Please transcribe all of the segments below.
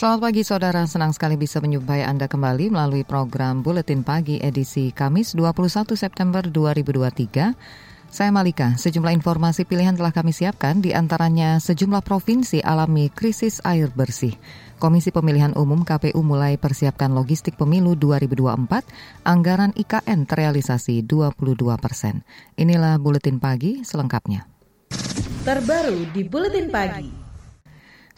Selamat pagi saudara, senang sekali bisa menyumpai Anda kembali melalui program Buletin Pagi edisi Kamis 21 September 2023. Saya Malika, sejumlah informasi pilihan telah kami siapkan, di antaranya sejumlah provinsi alami krisis air bersih. Komisi Pemilihan Umum KPU mulai persiapkan logistik pemilu 2024, anggaran IKN terrealisasi 22 persen. Inilah Buletin Pagi selengkapnya. Terbaru di Buletin Pagi.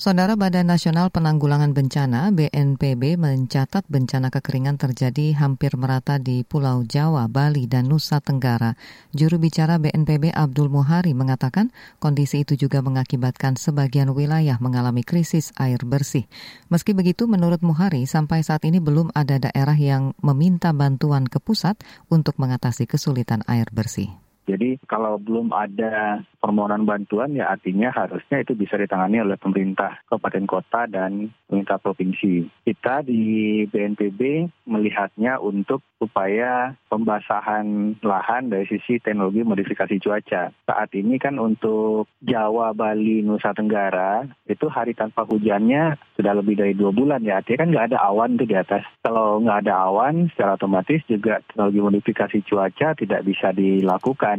Saudara Badan Nasional Penanggulangan Bencana BNPB mencatat bencana kekeringan terjadi hampir merata di Pulau Jawa, Bali, dan Nusa Tenggara. Juru bicara BNPB Abdul Muhari mengatakan kondisi itu juga mengakibatkan sebagian wilayah mengalami krisis air bersih. Meski begitu, menurut Muhari, sampai saat ini belum ada daerah yang meminta bantuan ke pusat untuk mengatasi kesulitan air bersih. Jadi kalau belum ada permohonan bantuan ya artinya harusnya itu bisa ditangani oleh pemerintah kabupaten kota dan pemerintah provinsi. Kita di BNPB melihatnya untuk upaya pembasahan lahan dari sisi teknologi modifikasi cuaca. Saat ini kan untuk Jawa, Bali, Nusa Tenggara itu hari tanpa hujannya sudah lebih dari dua bulan ya. Artinya kan nggak ada awan tuh di atas. Kalau nggak ada awan secara otomatis juga teknologi modifikasi cuaca tidak bisa dilakukan.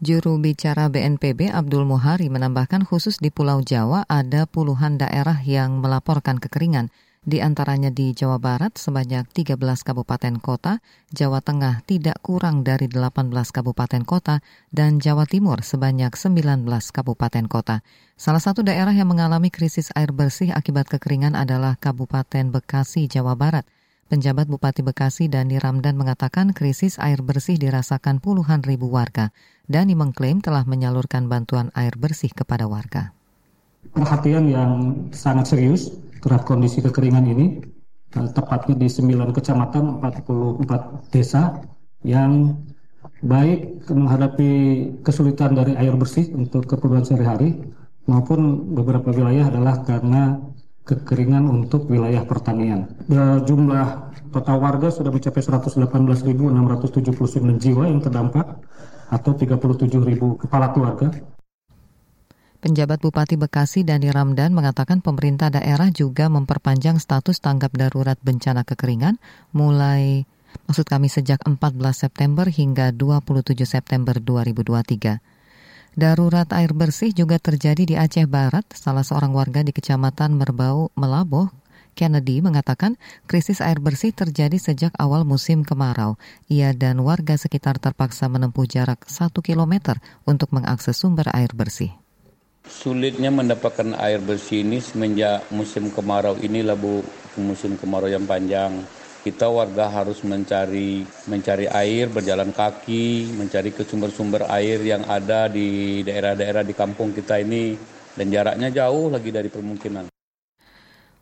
Juru bicara BNPB Abdul Muhari menambahkan khusus di Pulau Jawa ada puluhan daerah yang melaporkan kekeringan, di antaranya di Jawa Barat sebanyak 13 kabupaten kota, Jawa Tengah tidak kurang dari 18 kabupaten kota, dan Jawa Timur sebanyak 19 kabupaten kota. Salah satu daerah yang mengalami krisis air bersih akibat kekeringan adalah Kabupaten Bekasi, Jawa Barat – Penjabat Bupati Bekasi Dani Ramdan mengatakan krisis air bersih dirasakan puluhan ribu warga. Dani mengklaim telah menyalurkan bantuan air bersih kepada warga. Perhatian yang sangat serius terhadap kondisi kekeringan ini, eh, tepatnya di 9 kecamatan 44 desa yang baik menghadapi kesulitan dari air bersih untuk keperluan sehari-hari maupun beberapa wilayah adalah karena kekeringan untuk wilayah pertanian. Jumlah total warga sudah mencapai 118.679 jiwa yang terdampak atau 37.000 kepala keluarga. Penjabat Bupati Bekasi Dani Ramdan mengatakan pemerintah daerah juga memperpanjang status tanggap darurat bencana kekeringan mulai maksud kami sejak 14 September hingga 27 September 2023. Darurat air bersih juga terjadi di Aceh Barat. Salah seorang warga di Kecamatan Merbau, Melaboh, Kennedy mengatakan krisis air bersih terjadi sejak awal musim kemarau. Ia dan warga sekitar terpaksa menempuh jarak satu kilometer untuk mengakses sumber air bersih. Sulitnya mendapatkan air bersih ini semenjak musim kemarau ini Bu, musim kemarau yang panjang kita warga harus mencari mencari air berjalan kaki, mencari ke sumber-sumber air yang ada di daerah-daerah di kampung kita ini dan jaraknya jauh lagi dari permukiman.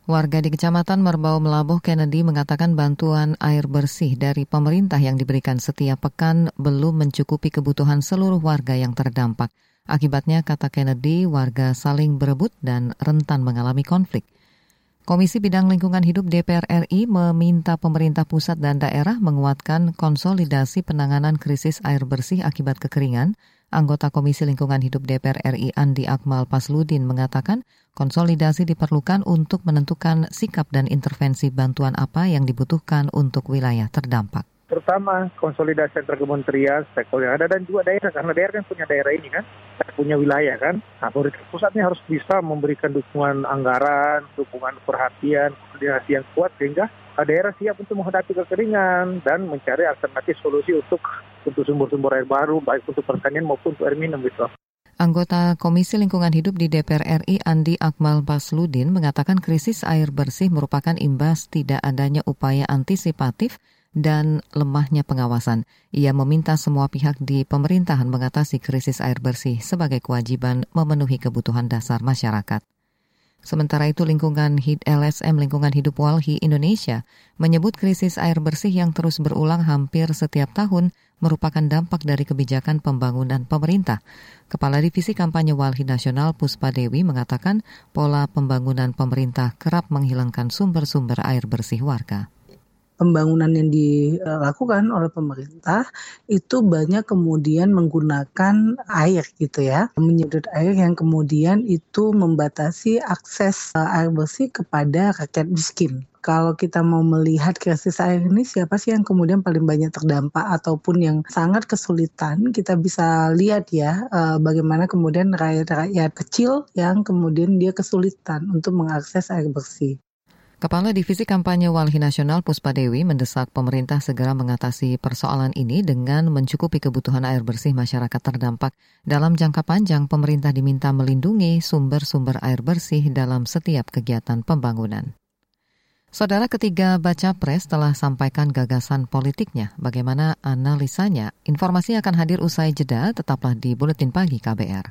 Warga di Kecamatan Merbau Melabuh Kennedy mengatakan bantuan air bersih dari pemerintah yang diberikan setiap pekan belum mencukupi kebutuhan seluruh warga yang terdampak. Akibatnya, kata Kennedy, warga saling berebut dan rentan mengalami konflik. Komisi Bidang Lingkungan Hidup DPR RI meminta pemerintah pusat dan daerah menguatkan konsolidasi penanganan krisis air bersih akibat kekeringan. Anggota Komisi Lingkungan Hidup DPR RI Andi Akmal Pasludin mengatakan konsolidasi diperlukan untuk menentukan sikap dan intervensi bantuan apa yang dibutuhkan untuk wilayah terdampak terutama konsolidasi antar kementerian, sektor yang ada dan juga daerah karena daerah kan punya daerah ini kan, punya wilayah kan. Nah, pemerintah pusatnya harus bisa memberikan dukungan anggaran, dukungan perhatian, koordinasi yang kuat sehingga daerah siap untuk menghadapi kekeringan dan mencari alternatif solusi untuk untuk sumber-sumber air baru baik untuk pertanian maupun untuk air minum gitu. Anggota Komisi Lingkungan Hidup di DPR RI Andi Akmal Pasludin mengatakan krisis air bersih merupakan imbas tidak adanya upaya antisipatif dan lemahnya pengawasan. Ia meminta semua pihak di pemerintahan mengatasi krisis air bersih sebagai kewajiban memenuhi kebutuhan dasar masyarakat. Sementara itu lingkungan HID LSM Lingkungan Hidup Walhi Indonesia menyebut krisis air bersih yang terus berulang hampir setiap tahun merupakan dampak dari kebijakan pembangunan pemerintah. Kepala Divisi Kampanye Walhi Nasional Puspa Dewi mengatakan pola pembangunan pemerintah kerap menghilangkan sumber-sumber air bersih warga pembangunan yang dilakukan oleh pemerintah itu banyak kemudian menggunakan air gitu ya, menyedot air yang kemudian itu membatasi akses eh, air bersih kepada rakyat miskin. Kalau kita mau melihat krisis air ini siapa sih yang kemudian paling banyak terdampak ataupun yang sangat kesulitan kita bisa lihat ya eh, bagaimana kemudian rakyat-rakyat kecil yang kemudian dia kesulitan untuk mengakses air bersih. Kepala Divisi Kampanye Walhi Nasional Puspa Dewi mendesak pemerintah segera mengatasi persoalan ini dengan mencukupi kebutuhan air bersih masyarakat terdampak. Dalam jangka panjang, pemerintah diminta melindungi sumber-sumber air bersih dalam setiap kegiatan pembangunan. Saudara ketiga baca pres telah sampaikan gagasan politiknya. Bagaimana analisanya? Informasi akan hadir usai jeda, tetaplah di Buletin Pagi KBR.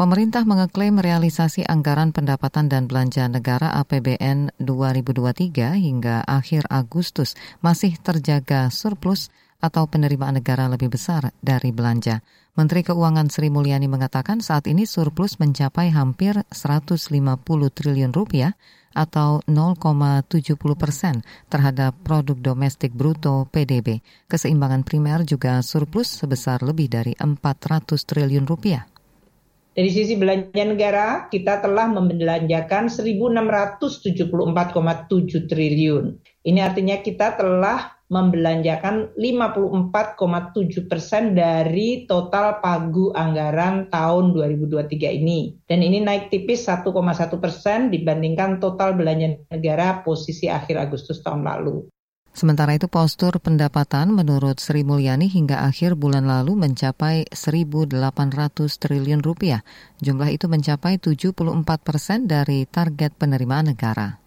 Pemerintah mengeklaim realisasi anggaran pendapatan dan belanja negara APBN 2023 hingga akhir Agustus masih terjaga surplus atau penerimaan negara lebih besar dari belanja. Menteri Keuangan Sri Mulyani mengatakan saat ini surplus mencapai hampir 150 triliun rupiah atau 0,70 persen terhadap produk domestik bruto PDB. Keseimbangan primer juga surplus sebesar lebih dari 400 triliun rupiah. Dari sisi belanja negara, kita telah membelanjakan 1.674,7 triliun. Ini artinya kita telah membelanjakan 54,7 persen dari total pagu anggaran tahun 2023 ini. Dan ini naik tipis 1,1 persen dibandingkan total belanja negara posisi akhir Agustus tahun lalu. Sementara itu postur pendapatan menurut Sri Mulyani hingga akhir bulan lalu mencapai 1.800 triliun rupiah. Jumlah itu mencapai 74 persen dari target penerimaan negara.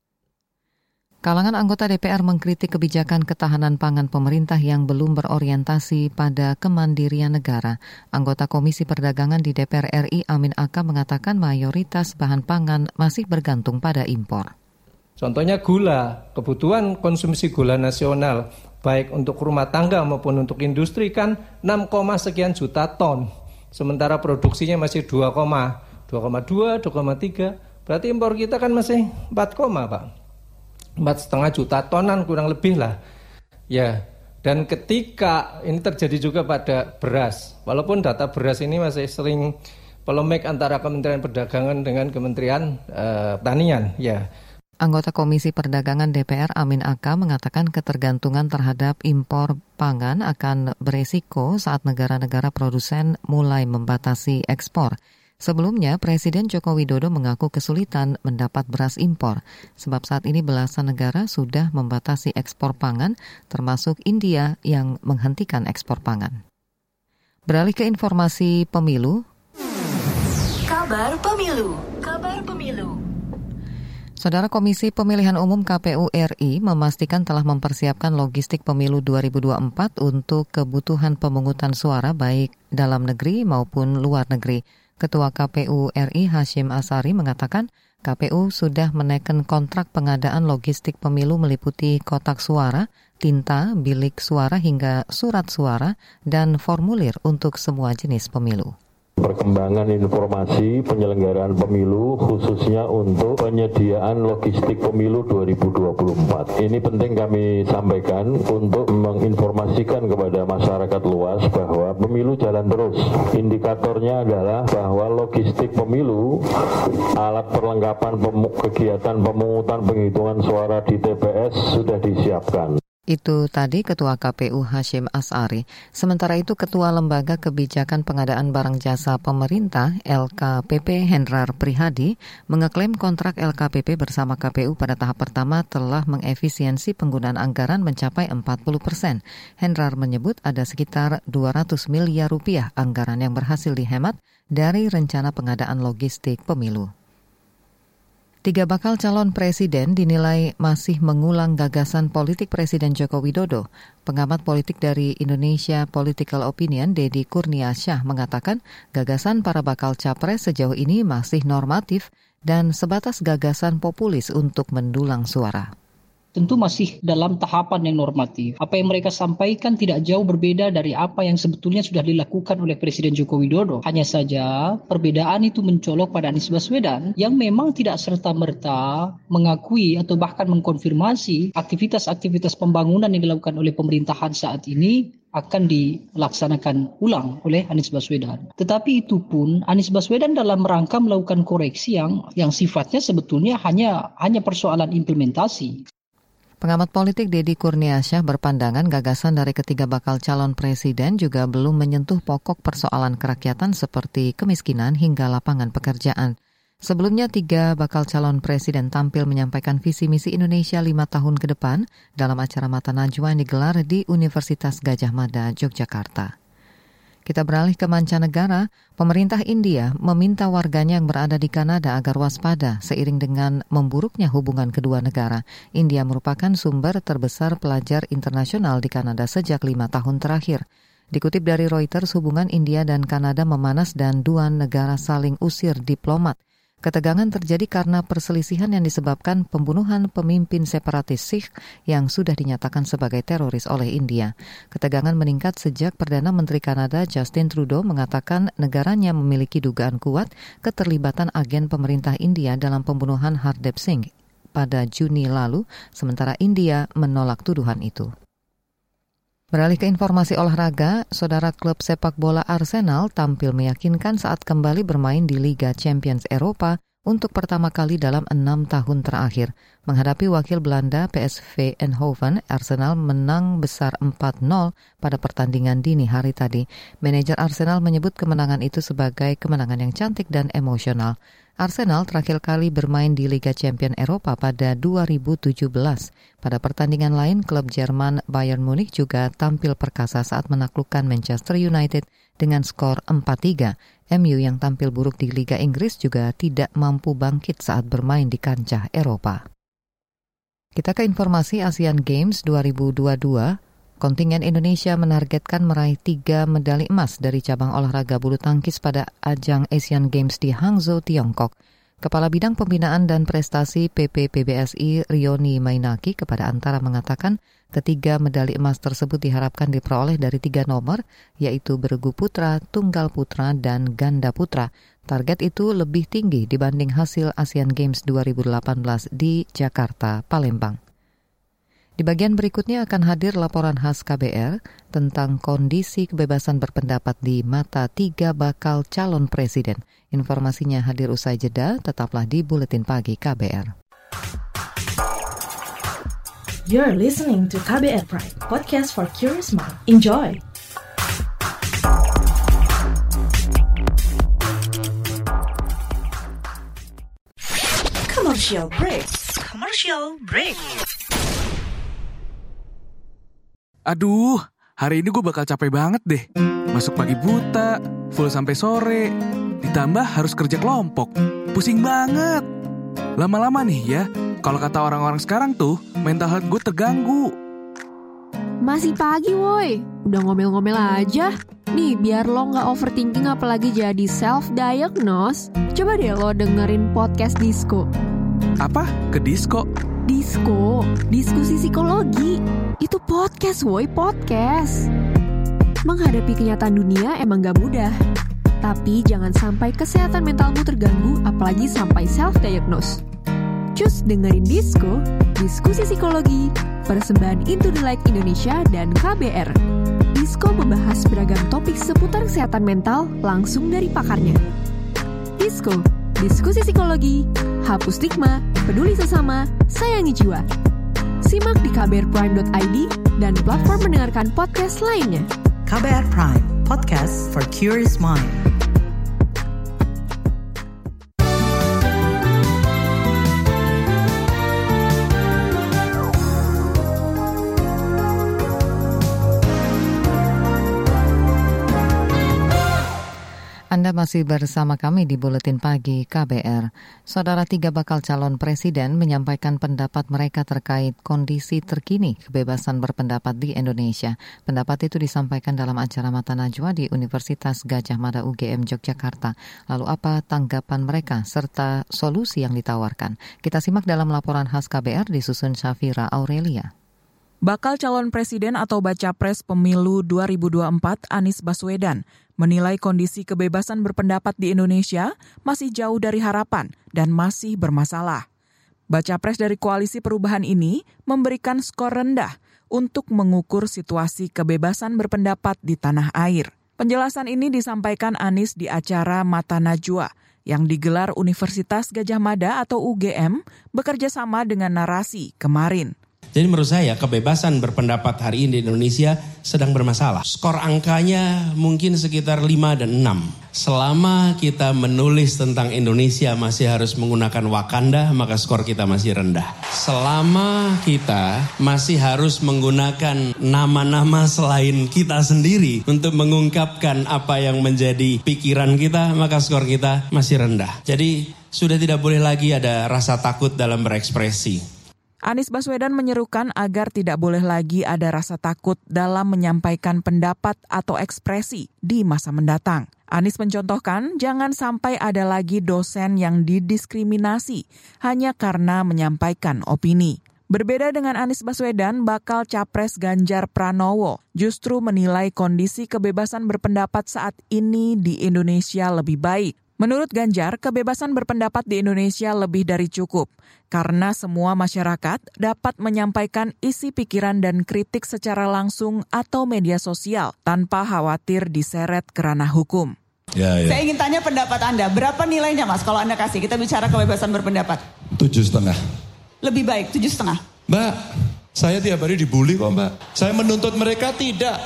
Kalangan anggota DPR mengkritik kebijakan ketahanan pangan pemerintah yang belum berorientasi pada kemandirian negara. Anggota Komisi Perdagangan di DPR RI Amin Aka mengatakan mayoritas bahan pangan masih bergantung pada impor. Contohnya gula, kebutuhan konsumsi gula nasional baik untuk rumah tangga maupun untuk industri kan 6, sekian juta ton. Sementara produksinya masih 2, 2,2, 2,3. Berarti impor kita kan masih 4, Pak. 4,5 juta tonan kurang lebih lah. Ya, dan ketika ini terjadi juga pada beras, walaupun data beras ini masih sering polemik antara Kementerian Perdagangan dengan Kementerian uh, Pertanian, ya. Anggota Komisi Perdagangan DPR Amin Aka mengatakan ketergantungan terhadap impor pangan akan beresiko saat negara-negara produsen mulai membatasi ekspor. Sebelumnya, Presiden Joko Widodo mengaku kesulitan mendapat beras impor, sebab saat ini belasan negara sudah membatasi ekspor pangan, termasuk India yang menghentikan ekspor pangan. Beralih ke informasi pemilu. Kabar pemilu. Kabar pemilu. Saudara Komisi Pemilihan Umum KPU RI memastikan telah mempersiapkan logistik pemilu 2024 untuk kebutuhan pemungutan suara baik dalam negeri maupun luar negeri. Ketua KPU RI Hashim Asari mengatakan KPU sudah menaikkan kontrak pengadaan logistik pemilu meliputi kotak suara, tinta, bilik suara hingga surat suara, dan formulir untuk semua jenis pemilu perkembangan informasi penyelenggaraan pemilu khususnya untuk penyediaan logistik pemilu 2024. Ini penting kami sampaikan untuk menginformasikan kepada masyarakat luas bahwa pemilu jalan terus. Indikatornya adalah bahwa logistik pemilu, alat perlengkapan kegiatan pemungutan penghitungan suara di TPS sudah disiapkan. Itu tadi Ketua KPU Hashim Asari. Sementara itu Ketua Lembaga Kebijakan Pengadaan Barang Jasa Pemerintah LKPP Hendrar Prihadi mengeklaim kontrak LKPP bersama KPU pada tahap pertama telah mengefisiensi penggunaan anggaran mencapai 40 persen. Hendrar menyebut ada sekitar 200 miliar rupiah anggaran yang berhasil dihemat dari rencana pengadaan logistik pemilu. Tiga bakal calon presiden dinilai masih mengulang gagasan politik Presiden Joko Widodo. Pengamat politik dari Indonesia Political Opinion, Dedi Kurniasyah, mengatakan gagasan para bakal capres sejauh ini masih normatif dan sebatas gagasan populis untuk mendulang suara tentu masih dalam tahapan yang normatif. Apa yang mereka sampaikan tidak jauh berbeda dari apa yang sebetulnya sudah dilakukan oleh Presiden Joko Widodo. Hanya saja perbedaan itu mencolok pada Anies Baswedan yang memang tidak serta-merta mengakui atau bahkan mengkonfirmasi aktivitas-aktivitas pembangunan yang dilakukan oleh pemerintahan saat ini akan dilaksanakan ulang oleh Anies Baswedan. Tetapi itu pun Anies Baswedan dalam rangka melakukan koreksi yang yang sifatnya sebetulnya hanya hanya persoalan implementasi. Pengamat politik Dedi Kurniasyah berpandangan gagasan dari ketiga bakal calon presiden juga belum menyentuh pokok persoalan kerakyatan seperti kemiskinan hingga lapangan pekerjaan. Sebelumnya tiga bakal calon presiden tampil menyampaikan visi misi Indonesia lima tahun ke depan dalam acara Mata Najwa yang digelar di Universitas Gajah Mada, Yogyakarta. Kita beralih ke mancanegara. Pemerintah India meminta warganya yang berada di Kanada agar waspada seiring dengan memburuknya hubungan kedua negara. India merupakan sumber terbesar pelajar internasional di Kanada sejak lima tahun terakhir. Dikutip dari Reuters, hubungan India dan Kanada memanas dan dua negara saling usir diplomat. Ketegangan terjadi karena perselisihan yang disebabkan pembunuhan pemimpin separatis Sikh yang sudah dinyatakan sebagai teroris oleh India. Ketegangan meningkat sejak Perdana Menteri Kanada Justin Trudeau mengatakan negaranya memiliki dugaan kuat keterlibatan agen pemerintah India dalam pembunuhan Hardeep Singh pada Juni lalu, sementara India menolak tuduhan itu. Beralih ke informasi olahraga, saudara klub sepak bola Arsenal tampil meyakinkan saat kembali bermain di Liga Champions Eropa untuk pertama kali dalam enam tahun terakhir. Menghadapi wakil Belanda PSV Eindhoven, Arsenal menang besar 4-0 pada pertandingan dini hari tadi. Manajer Arsenal menyebut kemenangan itu sebagai kemenangan yang cantik dan emosional. Arsenal terakhir kali bermain di Liga Champion Eropa pada 2017. Pada pertandingan lain, klub Jerman Bayern Munich juga tampil perkasa saat menaklukkan Manchester United dengan skor 4-3. MU yang tampil buruk di Liga Inggris juga tidak mampu bangkit saat bermain di kancah Eropa. Kita ke informasi ASEAN Games 2022. Kontingen Indonesia menargetkan meraih tiga medali emas dari cabang olahraga bulu tangkis pada ajang Asian Games di Hangzhou, Tiongkok. Kepala Bidang Pembinaan dan Prestasi PPPBSI Rioni Mainaki kepada Antara mengatakan ketiga medali emas tersebut diharapkan diperoleh dari tiga nomor, yaitu bergu putra, tunggal putra, dan ganda putra. Target itu lebih tinggi dibanding hasil Asian Games 2018 di Jakarta, Palembang. Di bagian berikutnya akan hadir laporan khas KBR tentang kondisi kebebasan berpendapat di mata tiga bakal calon presiden. Informasinya hadir usai jeda, tetaplah di Buletin Pagi KBR. You're listening to KBR Pride, podcast for curious mind. Enjoy! Commercial break. Commercial break. Aduh, hari ini gue bakal capek banget deh. Masuk pagi buta, full sampai sore. Ditambah harus kerja kelompok. Pusing banget. Lama-lama nih ya, kalau kata orang-orang sekarang tuh, mental health gue terganggu. Masih pagi woi, udah ngomel-ngomel aja. Nih, biar lo nggak overthinking apalagi jadi self-diagnose, coba deh lo dengerin podcast Disco. Apa? Ke disco? Disko, diskusi psikologi. Itu podcast, woi, podcast. Menghadapi kenyataan dunia emang gak mudah. Tapi jangan sampai kesehatan mentalmu terganggu, apalagi sampai self-diagnose. Cus dengerin Disko, diskusi psikologi, persembahan Into the Light Indonesia dan KBR. Disko membahas beragam topik seputar kesehatan mental langsung dari pakarnya. Disko, diskusi psikologi, hapus stigma, peduli sesama, sayangi jiwa. Simak di kbrprime.id dan platform mendengarkan podcast lainnya. KBR Prime, podcast for curious mind. Masih bersama kami di Buletin Pagi KBR. Saudara tiga bakal calon presiden menyampaikan pendapat mereka terkait kondisi terkini kebebasan berpendapat di Indonesia. Pendapat itu disampaikan dalam acara Mata Najwa di Universitas Gajah Mada UGM Yogyakarta. Lalu apa tanggapan mereka serta solusi yang ditawarkan? Kita simak dalam laporan khas KBR disusun Syafira Aurelia. Bakal calon presiden atau baca pres pemilu 2024 Anies Baswedan menilai kondisi kebebasan berpendapat di Indonesia masih jauh dari harapan dan masih bermasalah. Baca pres dari koalisi perubahan ini memberikan skor rendah untuk mengukur situasi kebebasan berpendapat di tanah air. Penjelasan ini disampaikan Anies di acara Mata Najwa yang digelar Universitas Gajah Mada atau UGM bekerja sama dengan narasi kemarin. Jadi menurut saya kebebasan berpendapat hari ini di Indonesia sedang bermasalah. Skor angkanya mungkin sekitar 5 dan 6. Selama kita menulis tentang Indonesia masih harus menggunakan Wakanda, maka skor kita masih rendah. Selama kita masih harus menggunakan nama-nama selain kita sendiri untuk mengungkapkan apa yang menjadi pikiran kita, maka skor kita masih rendah. Jadi sudah tidak boleh lagi ada rasa takut dalam berekspresi. Anies Baswedan menyerukan agar tidak boleh lagi ada rasa takut dalam menyampaikan pendapat atau ekspresi di masa mendatang. Anies mencontohkan jangan sampai ada lagi dosen yang didiskriminasi hanya karena menyampaikan opini. Berbeda dengan Anies Baswedan, bakal capres Ganjar Pranowo justru menilai kondisi kebebasan berpendapat saat ini di Indonesia lebih baik. Menurut Ganjar, kebebasan berpendapat di Indonesia lebih dari cukup karena semua masyarakat dapat menyampaikan isi pikiran dan kritik secara langsung atau media sosial tanpa khawatir diseret ke ranah hukum. Ya, ya. Saya ingin tanya pendapat Anda, berapa nilainya Mas kalau Anda kasih? Kita bicara kebebasan berpendapat. Tujuh setengah. Lebih baik, tujuh setengah. Mbak, saya tiap hari dibully kok mbak. Saya menuntut mereka tidak.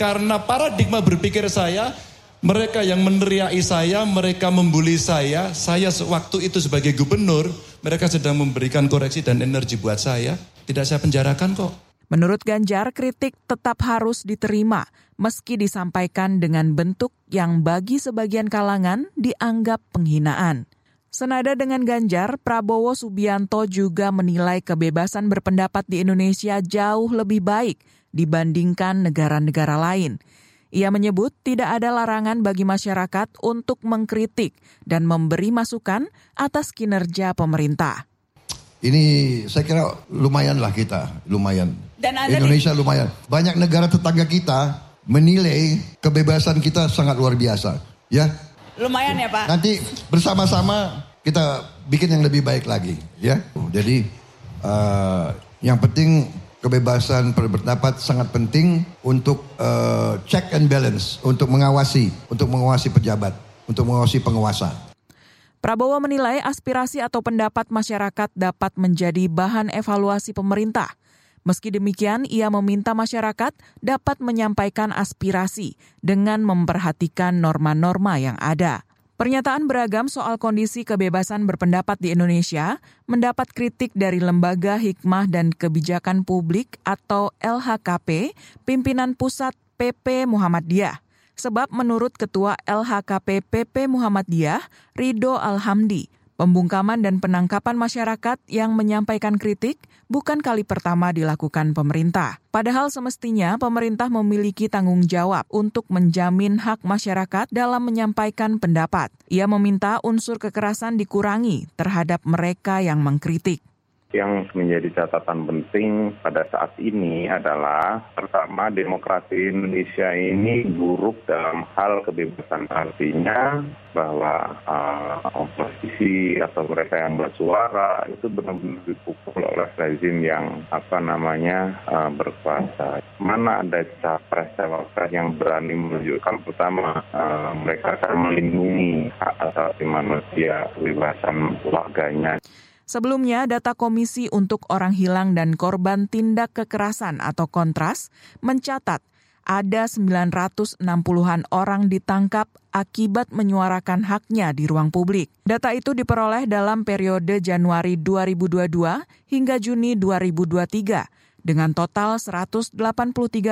Karena paradigma berpikir saya mereka yang meneriaki saya, mereka membuli saya, saya waktu itu sebagai gubernur, mereka sedang memberikan koreksi dan energi buat saya. Tidak saya penjarakan kok. Menurut Ganjar, kritik tetap harus diterima meski disampaikan dengan bentuk yang bagi sebagian kalangan dianggap penghinaan. Senada dengan Ganjar, Prabowo Subianto juga menilai kebebasan berpendapat di Indonesia jauh lebih baik dibandingkan negara-negara lain. Ia menyebut tidak ada larangan bagi masyarakat untuk mengkritik dan memberi masukan atas kinerja pemerintah. Ini saya kira lumayan lah kita, lumayan. Dan ada Indonesia lumayan. Banyak negara tetangga kita menilai kebebasan kita sangat luar biasa. Ya, Lumayan ya Pak. nanti bersama-sama kita bikin yang lebih baik lagi. Ya, jadi eh, yang penting kebebasan berpendapat sangat penting untuk uh, check and balance, untuk mengawasi, untuk mengawasi pejabat, untuk mengawasi penguasa. Prabowo menilai aspirasi atau pendapat masyarakat dapat menjadi bahan evaluasi pemerintah. Meski demikian, ia meminta masyarakat dapat menyampaikan aspirasi dengan memperhatikan norma-norma yang ada. Pernyataan beragam soal kondisi kebebasan berpendapat di Indonesia mendapat kritik dari Lembaga Hikmah dan Kebijakan Publik atau LHKP, pimpinan pusat PP Muhammadiyah. Sebab menurut Ketua LHKP PP Muhammadiyah, Rido Alhamdi, pembungkaman dan penangkapan masyarakat yang menyampaikan kritik bukan kali pertama dilakukan pemerintah. Padahal semestinya pemerintah memiliki tanggung jawab untuk menjamin hak masyarakat dalam menyampaikan pendapat. Ia meminta unsur kekerasan dikurangi terhadap mereka yang mengkritik. Yang menjadi catatan penting pada saat ini adalah pertama demokrasi Indonesia ini buruk dalam hal kebebasan artinya bahwa uh, oposisi atau mereka yang bersuara itu benar-benar dipukul oleh rezim yang apa namanya uh, berkuasa. Mana ada capres cawapres yang berani menunjukkan pertama uh, mereka akan melindungi hak asasi manusia kebebasan warganya. Sebelumnya, data Komisi untuk Orang Hilang dan Korban Tindak Kekerasan atau Kontras mencatat ada 960-an orang ditangkap akibat menyuarakan haknya di ruang publik. Data itu diperoleh dalam periode Januari 2022 hingga Juni 2023 dengan total 183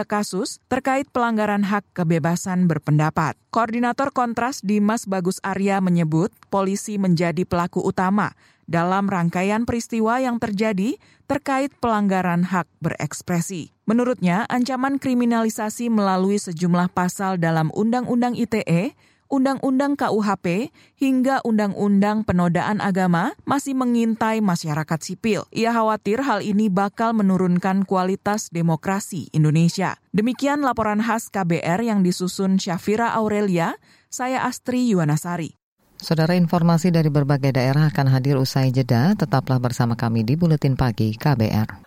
kasus terkait pelanggaran hak kebebasan berpendapat. Koordinator Kontras Dimas Bagus Arya menyebut polisi menjadi pelaku utama dalam rangkaian peristiwa yang terjadi terkait pelanggaran hak berekspresi. Menurutnya, ancaman kriminalisasi melalui sejumlah pasal dalam Undang-Undang ITE, Undang-Undang KUHP, hingga Undang-Undang Penodaan Agama masih mengintai masyarakat sipil. Ia khawatir hal ini bakal menurunkan kualitas demokrasi Indonesia. Demikian laporan khas KBR yang disusun Syafira Aurelia, saya Astri Yuwanasari. Saudara informasi dari berbagai daerah akan hadir usai jeda. Tetaplah bersama kami di Buletin Pagi KBR.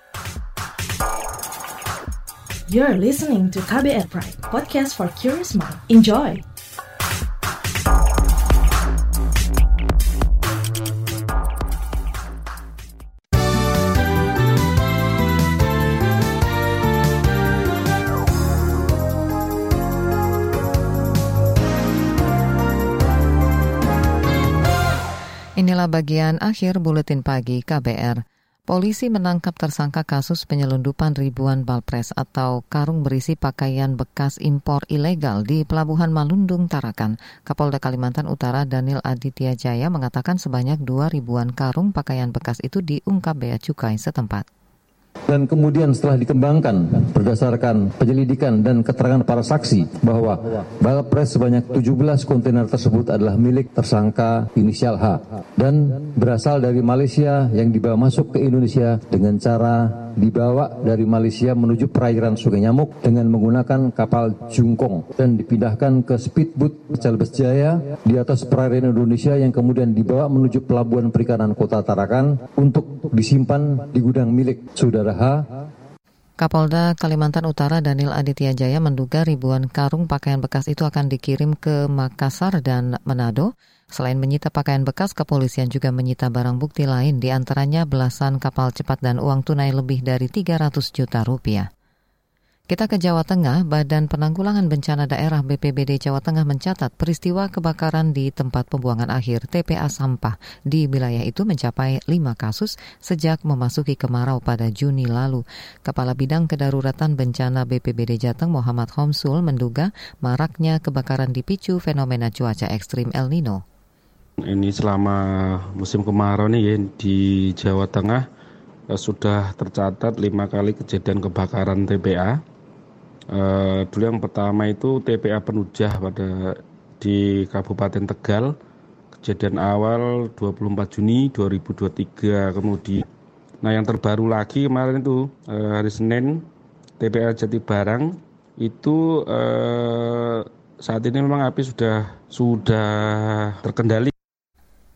You're listening to KBR Pride, podcast for curious mind. Enjoy! Inilah bagian akhir buletin pagi KBR. Polisi menangkap tersangka kasus penyelundupan ribuan balpres atau karung berisi pakaian bekas impor ilegal di Pelabuhan Malundung, Tarakan. Kapolda Kalimantan Utara Daniel Aditya Jaya mengatakan sebanyak dua ribuan karung pakaian bekas itu diungkap bea cukai setempat dan kemudian setelah dikembangkan berdasarkan penyelidikan dan keterangan para saksi bahwa Balpres sebanyak 17 kontainer tersebut adalah milik tersangka inisial H dan berasal dari Malaysia yang dibawa masuk ke Indonesia dengan cara dibawa dari Malaysia menuju perairan Sungai Nyamuk dengan menggunakan kapal jungkong dan dipindahkan ke speedboat Celebes Jaya di atas perairan Indonesia yang kemudian dibawa menuju pelabuhan perikanan Kota Tarakan untuk disimpan di gudang milik saudara H Kapolda Kalimantan Utara Daniel Aditya Jaya menduga ribuan karung pakaian bekas itu akan dikirim ke Makassar dan Manado Selain menyita pakaian bekas, kepolisian juga menyita barang bukti lain, di antaranya belasan kapal cepat dan uang tunai lebih dari 300 juta rupiah. Kita ke Jawa Tengah, Badan Penanggulangan Bencana Daerah BPBD Jawa Tengah mencatat peristiwa kebakaran di tempat pembuangan akhir TPA sampah di wilayah itu mencapai 5 kasus sejak memasuki kemarau pada Juni lalu. Kepala Bidang Kedaruratan Bencana BPBD Jateng Muhammad Homsul menduga maraknya kebakaran dipicu fenomena cuaca ekstrim El Nino. Ini selama musim kemarau nih ya di Jawa Tengah eh, sudah tercatat lima kali kejadian kebakaran TPA. Eh, dulu yang pertama itu TPA Penujah pada di Kabupaten Tegal. Kejadian awal 24 Juni 2023 kemudian. Nah yang terbaru lagi kemarin itu eh, hari Senin TPA Jati Barang itu eh, saat ini memang api sudah sudah terkendali.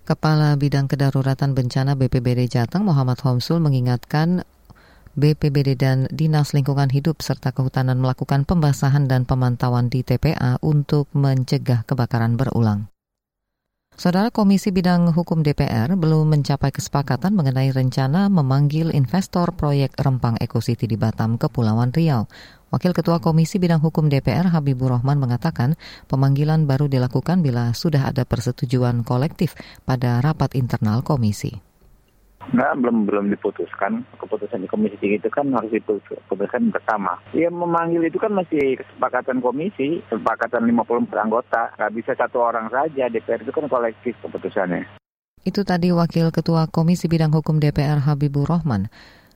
Kepala Bidang Kedaruratan Bencana BPBD Jateng Muhammad Homsul mengingatkan BPBD dan Dinas Lingkungan Hidup serta Kehutanan melakukan pembasahan dan pemantauan di TPA untuk mencegah kebakaran berulang. Saudara Komisi Bidang Hukum DPR belum mencapai kesepakatan mengenai rencana memanggil investor proyek Rempang Eco City di Batam, Kepulauan Riau. Wakil Ketua Komisi Bidang Hukum DPR Habibur Rahman mengatakan pemanggilan baru dilakukan bila sudah ada persetujuan kolektif pada rapat internal komisi. Enggak, belum belum diputuskan. Keputusan di Komisi 3 itu kan harus diputuskan bersama. Ya memanggil itu kan masih kesepakatan komisi, kesepakatan 54 anggota. Nggak bisa satu orang saja, DPR itu kan kolektif keputusannya. Itu tadi Wakil Ketua Komisi Bidang Hukum DPR Habibur Rahman.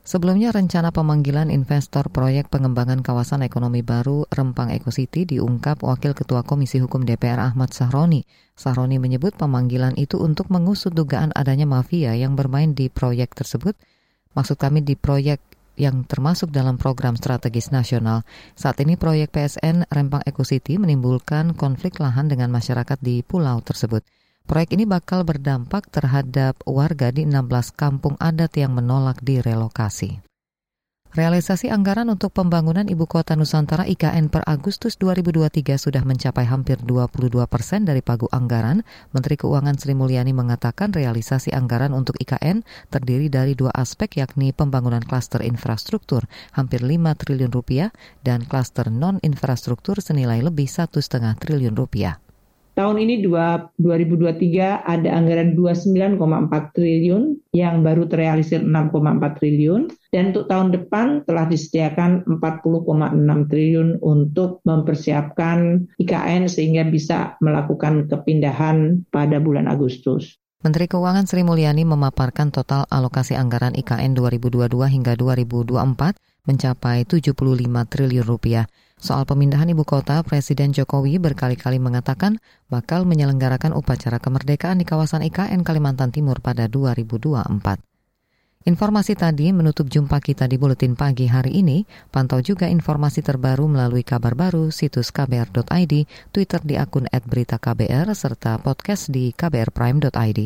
Sebelumnya rencana pemanggilan investor proyek pengembangan kawasan ekonomi baru Rempang Eco City diungkap Wakil Ketua Komisi Hukum DPR Ahmad Sahroni. Sahroni menyebut pemanggilan itu untuk mengusut dugaan adanya mafia yang bermain di proyek tersebut. Maksud kami di proyek yang termasuk dalam program strategis nasional. Saat ini proyek PSN Rempang Eco City menimbulkan konflik lahan dengan masyarakat di pulau tersebut. Proyek ini bakal berdampak terhadap warga di 16 kampung adat yang menolak direlokasi. Realisasi anggaran untuk pembangunan Ibu Kota Nusantara IKN per Agustus 2023 sudah mencapai hampir 22 persen dari pagu anggaran. Menteri Keuangan Sri Mulyani mengatakan realisasi anggaran untuk IKN terdiri dari dua aspek yakni pembangunan klaster infrastruktur hampir 5 triliun rupiah dan klaster non-infrastruktur senilai lebih 1,5 triliun rupiah. Tahun ini 2023 ada anggaran 29,4 triliun yang baru terrealisir 6,4 triliun dan untuk tahun depan telah disediakan 40,6 triliun untuk mempersiapkan IKN sehingga bisa melakukan kepindahan pada bulan Agustus. Menteri Keuangan Sri Mulyani memaparkan total alokasi anggaran IKN 2022 hingga 2024 mencapai 75 triliun rupiah. Soal pemindahan ibu kota, Presiden Jokowi berkali-kali mengatakan bakal menyelenggarakan upacara kemerdekaan di kawasan IKN Kalimantan Timur pada 2024. Informasi tadi menutup jumpa kita di Buletin Pagi hari ini. Pantau juga informasi terbaru melalui kabar baru, situs kbr.id, Twitter di akun @beritaKBR, serta podcast di kbrprime.id.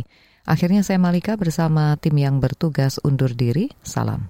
Akhirnya saya Malika bersama tim yang bertugas undur diri. Salam.